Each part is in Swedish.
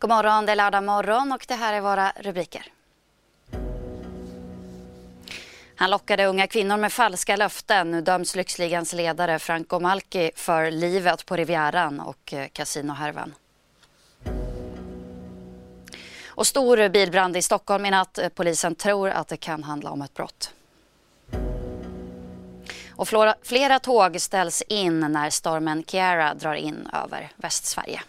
God morgon, det är lördag morgon och det här är våra rubriker. Han lockade unga kvinnor med falska löften. Nu döms lyxligans ledare Franco Malki för livet på Rivieran och eh, kasinohärvan. Och stor bilbrand i Stockholm i natt. Eh, polisen tror att det kan handla om ett brott. Och flera, flera tåg ställs in när stormen Ciara drar in över Västsverige.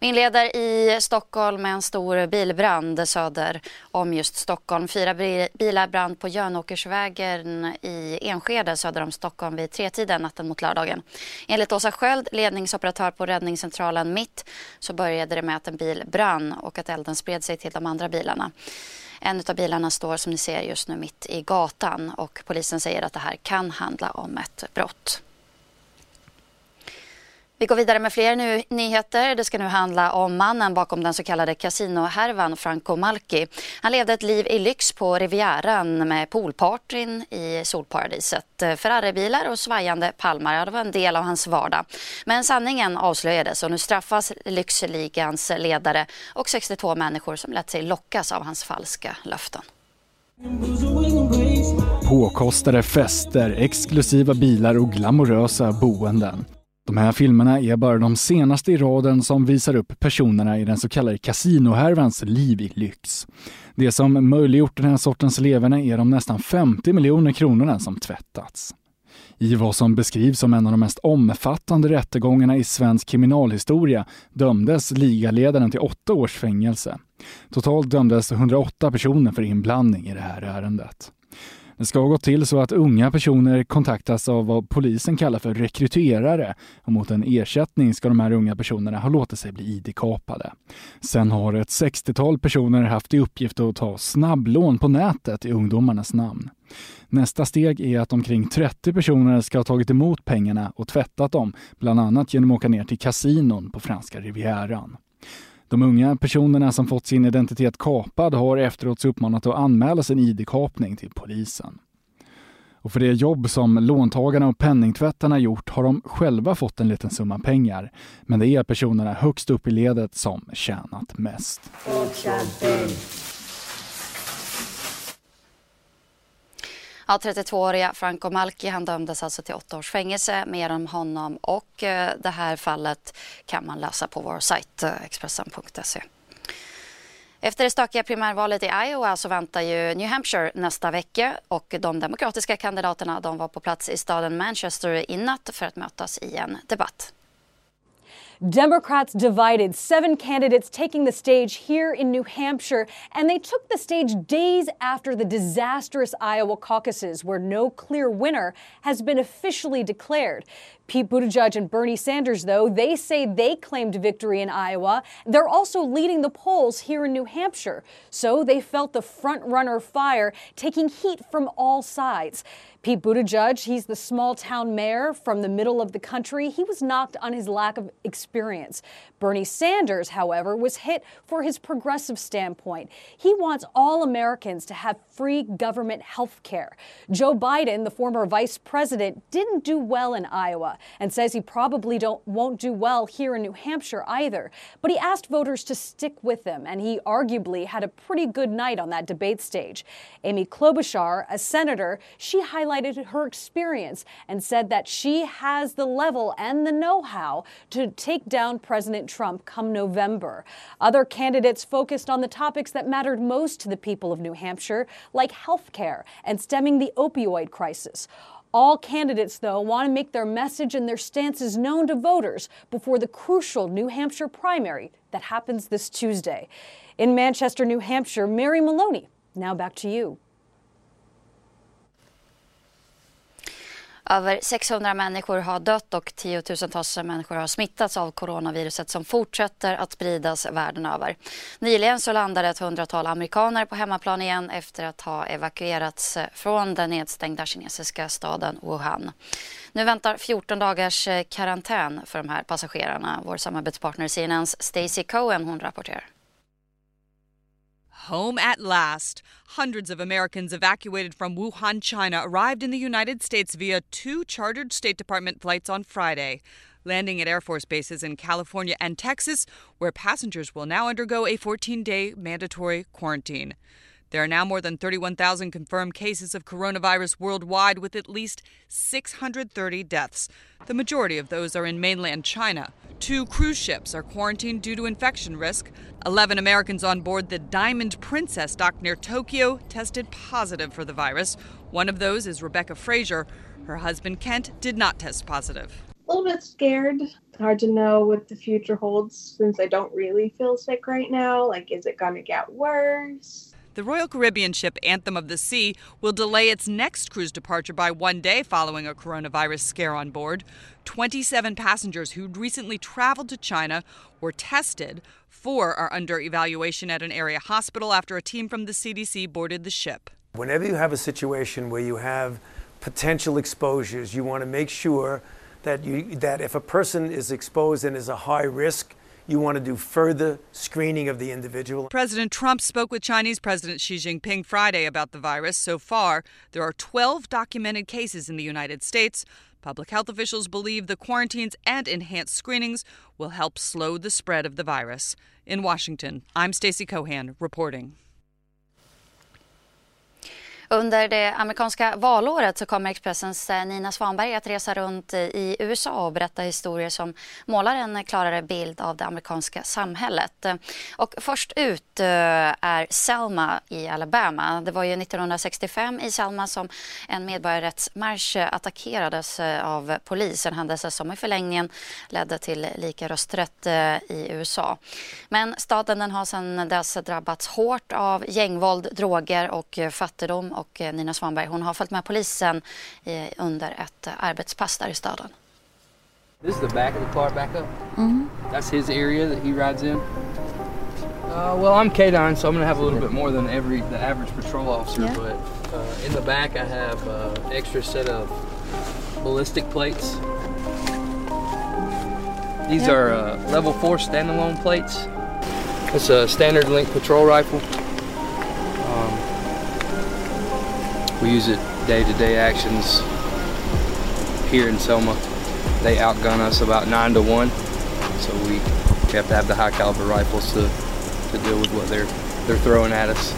Vi inleder i Stockholm med en stor bilbrand söder om just Stockholm. Fyra bilar brann på Jönåkersvägen i Enskede söder om Stockholm vid tretiden natten mot lördagen. Enligt Åsa Sköld, ledningsoperatör på räddningscentralen Mitt, så började det med att en bil brann och att elden spred sig till de andra bilarna. En av bilarna står som ni ser just nu mitt i gatan och polisen säger att det här kan handla om ett brott. Vi går vidare med fler nu, nyheter. Det ska nu handla om mannen bakom den så kallade kasinohärvan Franco Malki. Han levde ett liv i lyx på Rivieran med poolpartyn i solparadiset. Ferraribilar och svajande palmar, det var en del av hans vardag. Men sanningen avslöjades och nu straffas lyxligans ledare och 62 människor som lät sig lockas av hans falska löften. Påkostade fester, exklusiva bilar och glamorösa boenden. De här filmerna är bara de senaste i raden som visar upp personerna i den så kallade kasinohärvans liv i lyx. Det som möjliggjort den här sortens leverne är de nästan 50 miljoner kronorna som tvättats. I vad som beskrivs som en av de mest omfattande rättegångarna i svensk kriminalhistoria dömdes ligaledaren till åtta års fängelse. Totalt dömdes 108 personer för inblandning i det här ärendet. Det ska ha gått till så att unga personer kontaktas av vad polisen kallar för rekryterare och mot en ersättning ska de här unga personerna ha låtit sig bli ID-kapade. Sen har ett 60-tal personer haft i uppgift att ta snabblån på nätet i ungdomarnas namn. Nästa steg är att omkring 30 personer ska ha tagit emot pengarna och tvättat dem, bland annat genom att åka ner till kasinon på franska rivieran. De unga personerna som fått sin identitet kapad har efteråt uppmanat att anmäla sin ID-kapning till polisen. Och för det jobb som låntagarna och penningtvättarna gjort har de själva fått en liten summa pengar. Men det är personerna högst upp i ledet som tjänat mest. Ja, 32-åriga Franco Malki han dömdes alltså till åtta års fängelse. Mer om honom och eh, det här fallet kan man läsa på vår sajt eh, Expressen.se. Efter det stökiga primärvalet i Iowa så väntar ju New Hampshire nästa vecka och de demokratiska kandidaterna de var på plats i staden Manchester i natt för att mötas i en debatt. Democrats divided, seven candidates taking the stage here in New Hampshire, and they took the stage days after the disastrous Iowa caucuses, where no clear winner has been officially declared. Pete Buttigieg and Bernie Sanders, though, they say they claimed victory in Iowa. They're also leading the polls here in New Hampshire. So they felt the front runner fire, taking heat from all sides. Pete Buttigieg, he's the small town mayor from the middle of the country. He was knocked on his lack of experience. Bernie Sanders, however, was hit for his progressive standpoint. He wants all Americans to have free government health care. Joe Biden, the former vice president, didn't do well in Iowa and says he probably don't, won't do well here in New Hampshire either. But he asked voters to stick with him, and he arguably had a pretty good night on that debate stage. Amy Klobuchar, a senator, she highlighted her experience and said that she has the level and the know how to take down President Trump come November. Other candidates focused on the topics that mattered most to the people of New Hampshire, like health care and stemming the opioid crisis. All candidates, though, want to make their message and their stances known to voters before the crucial New Hampshire primary that happens this Tuesday. In Manchester, New Hampshire, Mary Maloney, now back to you. Över 600 människor har dött och tiotusentals människor har smittats av coronaviruset som fortsätter att spridas världen över. Nyligen så landade ett hundratal amerikaner på hemmaplan igen efter att ha evakuerats eh, från den nedstängda kinesiska staden Wuhan. Nu väntar 14 dagars eh, karantän för de här passagerarna. Vår samarbetspartner CNNs Stacey Cohen hon rapporterar. Home at last. Hundreds of Americans evacuated from Wuhan, China arrived in the United States via two chartered State Department flights on Friday, landing at Air Force bases in California and Texas, where passengers will now undergo a 14 day mandatory quarantine. There are now more than 31,000 confirmed cases of coronavirus worldwide, with at least 630 deaths. The majority of those are in mainland China. Two cruise ships are quarantined due to infection risk. 11 Americans on board the Diamond Princess docked near Tokyo tested positive for the virus. One of those is Rebecca Frazier. Her husband Kent did not test positive. A little bit scared. Hard to know what the future holds since I don't really feel sick right now. Like, is it going to get worse? The Royal Caribbean ship Anthem of the Sea will delay its next cruise departure by one day following a coronavirus scare on board. 27 passengers who'd recently traveled to China were tested. Four are under evaluation at an area hospital after a team from the CDC boarded the ship. Whenever you have a situation where you have potential exposures, you want to make sure that you that if a person is exposed and is a high risk, you want to do further screening of the individual. President Trump spoke with Chinese President Xi Jinping Friday about the virus. So far, there are 12 documented cases in the United States. Public health officials believe the quarantines and enhanced screenings will help slow the spread of the virus. In Washington, I'm Stacey Cohan reporting. Under det amerikanska valåret så kommer Expressens eh, Nina Svanberg att resa runt i USA och berätta historier som målar en klarare bild av det amerikanska samhället. Och först ut eh, är Selma i Alabama. Det var ju 1965 i Selma som en medborgarrättsmarsch attackerades eh, av polis. En händelse som i förlängningen ledde till lika rösträtt i USA. Men staden den har sedan dess drabbats hårt av gängvåld, droger och fattigdom och eh, Nina Svanberg hon har följt med polisen under ett eh, arbetspass där i staden. This is the back of the car back up. Mm. That's his area that he rides in. Uh, well, I'm K9, so I'm going to have a little bit more than every the average patrol officer. Yeah. But uh, in the back, I have uh, extra set of ballistic plates. These Yeah. are uh, level four standalone plates. It's a standard length patrol rifle. We use it day to day actions here in Selma. They outgun us about nine to one, so we, have to have the high caliber rifles to, to deal with what they're they're throwing at us.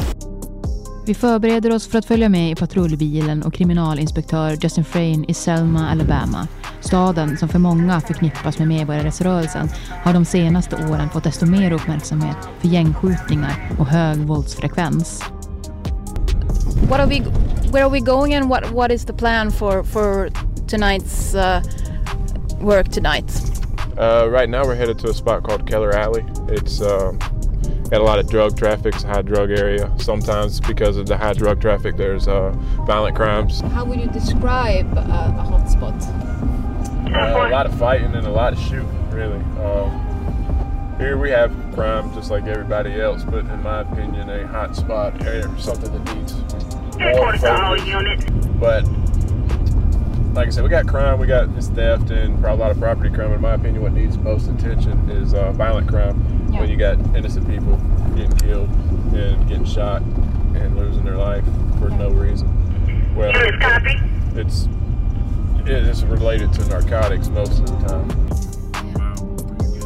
Vi förbereder oss för att följa med i patrullbilen och kriminalinspektör Justin Frayne i Selma, Alabama. Staden som för många förknippas med medborgarrättsrörelsen har de senaste åren fått desto mer uppmärksamhet för gängskjutningar och hög våldsfrekvens. What are we? Where are we going, and what what is the plan for for tonight's uh, work tonight? Uh, right now, we're headed to a spot called Keller Alley. It's um, got a lot of drug traffic, it's a high drug area. Sometimes, because of the high drug traffic, there's uh, violent crimes. How would you describe uh, a hotspot? Uh, a lot of fighting and a lot of shooting, really. Um, here we have crime just like everybody else, but in my opinion, a hot spot area, something that needs more focus. But like I said, we got crime, we got this theft, and probably a lot of property crime. In my opinion, what needs most attention is uh, violent crime. When you got innocent people getting killed and getting shot and losing their life for no reason. Well, it's it's related to narcotics most of the time.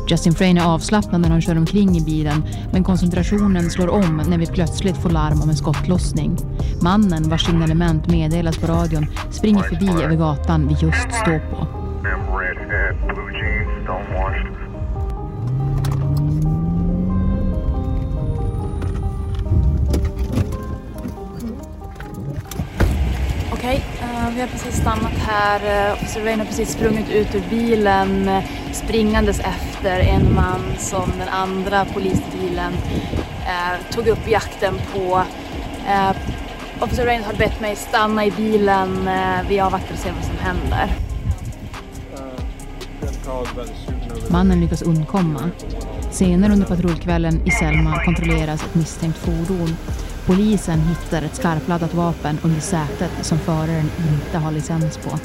Justin Frayne är avslappnad när han kör omkring i bilen men koncentrationen slår om när vi plötsligt får larm om en skottlossning. Mannen vars signalement meddelas på radion springer förbi över gatan vi just står på. Okej, eh, vi har precis stannat här. Officer Rain har precis sprungit ut ur bilen eh, springandes efter en man som den andra polisbilen eh, tog upp jakten på. Eh, Officer Rain har bett mig stanna i bilen. Eh, vi avvaktar och ser vad som händer. Mannen lyckas undkomma. Senare under patrullkvällen i Selma kontrolleras ett misstänkt fordon. Polisen hittar ett skarpladdat vapen under sätet som föraren inte har licens på.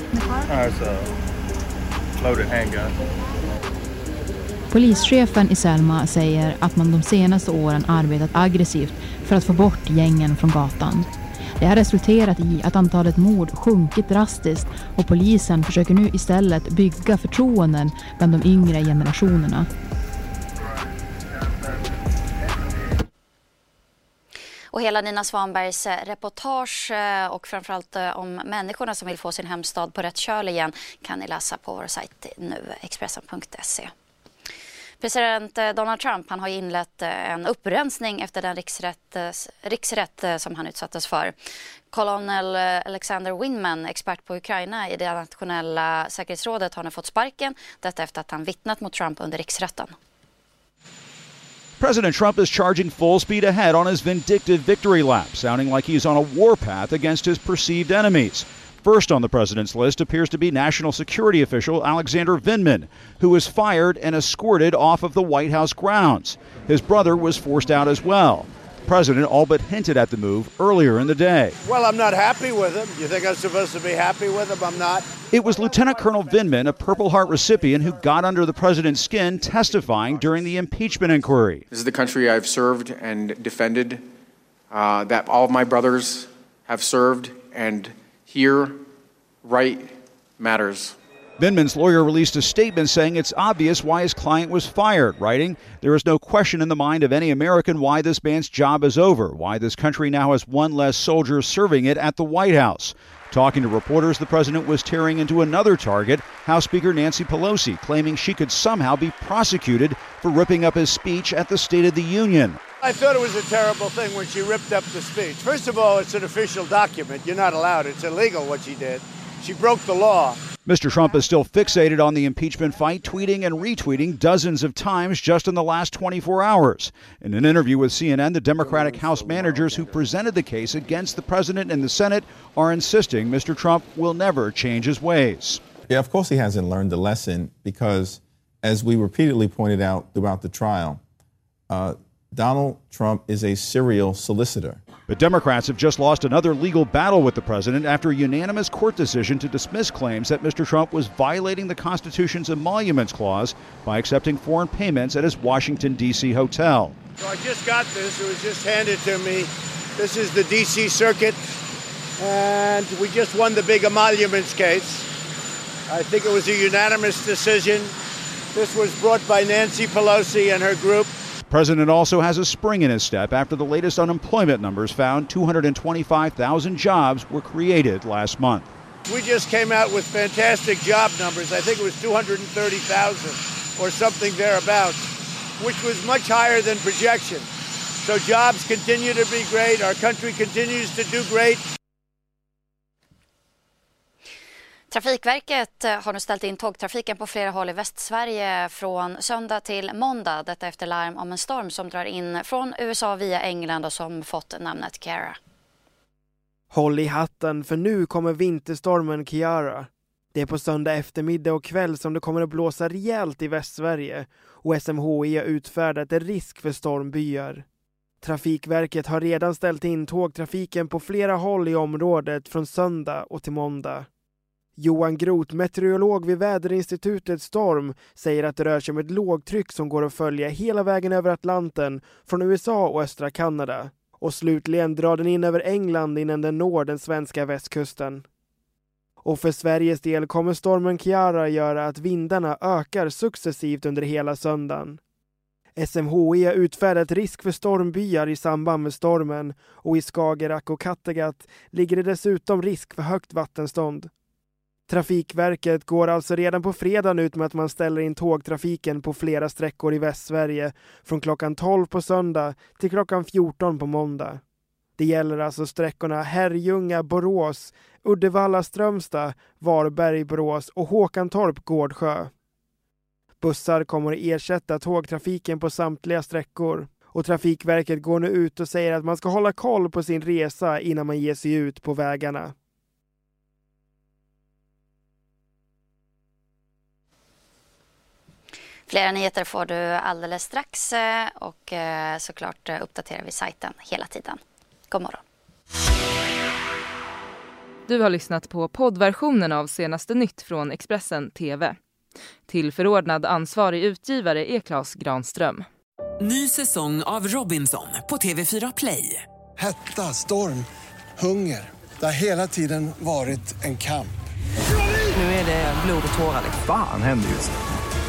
Polischefen i Selma säger att man de senaste åren arbetat aggressivt för att få bort gängen från gatan. Det har resulterat i att antalet mord sjunkit drastiskt och polisen försöker nu istället bygga förtroenden bland de yngre generationerna. Och hela Nina Svanbergs eh, reportage eh, och framförallt eh, om människorna som vill få sin hemstad på rätt köl igen kan ni läsa på vår sajt nu, Expressen.se. President eh, Donald Trump han har inlett eh, en upprensning efter den riksrätt, eh, riksrätt som han utsattes för. Colonel Alexander Winman, expert på Ukraina i det nationella säkerhetsrådet, har nu fått sparken. Detta efter att han vittnat mot Trump under riksrätten. President Trump is charging full speed ahead on his vindictive victory lap, sounding like he's on a warpath against his perceived enemies. First on the president's list appears to be national security official Alexander Vindman, who was fired and escorted off of the White House grounds. His brother was forced out as well. The president all but hinted at the move earlier in the day. Well, I'm not happy with him. You think I'm supposed to be happy with him? I'm not. It was Lieutenant Colonel Vindman, a Purple Heart recipient, who got under the president's skin testifying during the impeachment inquiry. This is the country I've served and defended, uh, that all of my brothers have served, and here, right matters. Vindman's lawyer released a statement saying it's obvious why his client was fired, writing, There is no question in the mind of any American why this man's job is over, why this country now has one less soldier serving it at the White House. Talking to reporters, the president was tearing into another target, House Speaker Nancy Pelosi, claiming she could somehow be prosecuted for ripping up his speech at the State of the Union. I thought it was a terrible thing when she ripped up the speech. First of all, it's an official document. You're not allowed. It's illegal what she did. She broke the law. Mr. Trump is still fixated on the impeachment fight, tweeting and retweeting dozens of times just in the last 24 hours. In an interview with CNN, the Democratic House managers who presented the case against the president and the Senate are insisting Mr. Trump will never change his ways. Yeah, of course he hasn't learned the lesson because, as we repeatedly pointed out throughout the trial, uh, Donald Trump is a serial solicitor. But Democrats have just lost another legal battle with the president after a unanimous court decision to dismiss claims that Mr. Trump was violating the Constitution's emoluments clause by accepting foreign payments at his Washington, D.C. hotel. So I just got this. It was just handed to me. This is the D.C. Circuit, and we just won the big emoluments case. I think it was a unanimous decision. This was brought by Nancy Pelosi and her group. President also has a spring in his step after the latest unemployment numbers found 225,000 jobs were created last month. We just came out with fantastic job numbers. I think it was 230,000 or something thereabouts, which was much higher than projection. So jobs continue to be great. Our country continues to do great. Trafikverket eh, har nu ställt in tågtrafiken på flera håll i Västsverige från söndag till måndag. Detta efter larm om en storm som drar in från USA via England och som fått namnet Kiara. Håll i hatten för nu kommer vinterstormen Kiara. Det är på söndag eftermiddag och kväll som det kommer att blåsa rejält i Västsverige och SMHI har utfärdat en risk för stormbyar. Trafikverket har redan ställt in tågtrafiken på flera håll i området från söndag och till måndag. Johan Groth, meteorolog vid väderinstitutet Storm, säger att det rör sig om ett lågtryck som går att följa hela vägen över Atlanten från USA och östra Kanada. Och slutligen drar den in över England innan den når den svenska västkusten. Och för Sveriges del kommer stormen Kiara göra att vindarna ökar successivt under hela söndagen. SMHI har utfärdat risk för stormbyar i samband med stormen och i Skagerrak och Kattegatt ligger det dessutom risk för högt vattenstånd. Trafikverket går alltså redan på fredagen ut med att man ställer in tågtrafiken på flera sträckor i Västsverige från klockan 12 på söndag till klockan 14 på måndag. Det gäller alltså sträckorna Herrljunga, Borås, Uddevalla, Strömstad, Varberg, Borås och Håkantorp, Gårdsjö. Bussar kommer att ersätta tågtrafiken på samtliga sträckor Och Trafikverket går nu ut och säger att man ska hålla koll på sin resa innan man ger sig ut på vägarna. Flera nyheter får du alldeles strax eh, och eh, såklart eh, uppdaterar vi sajten hela tiden. God morgon. Du har lyssnat på poddversionen av senaste nytt från Expressen TV. Till förordnad ansvarig utgivare är Klas Granström. Ny säsong av Robinson på TV4 Play. Hetta, storm, hunger. Det har hela tiden varit en kamp. Nu är det blod och tårar. Fan händer just nu.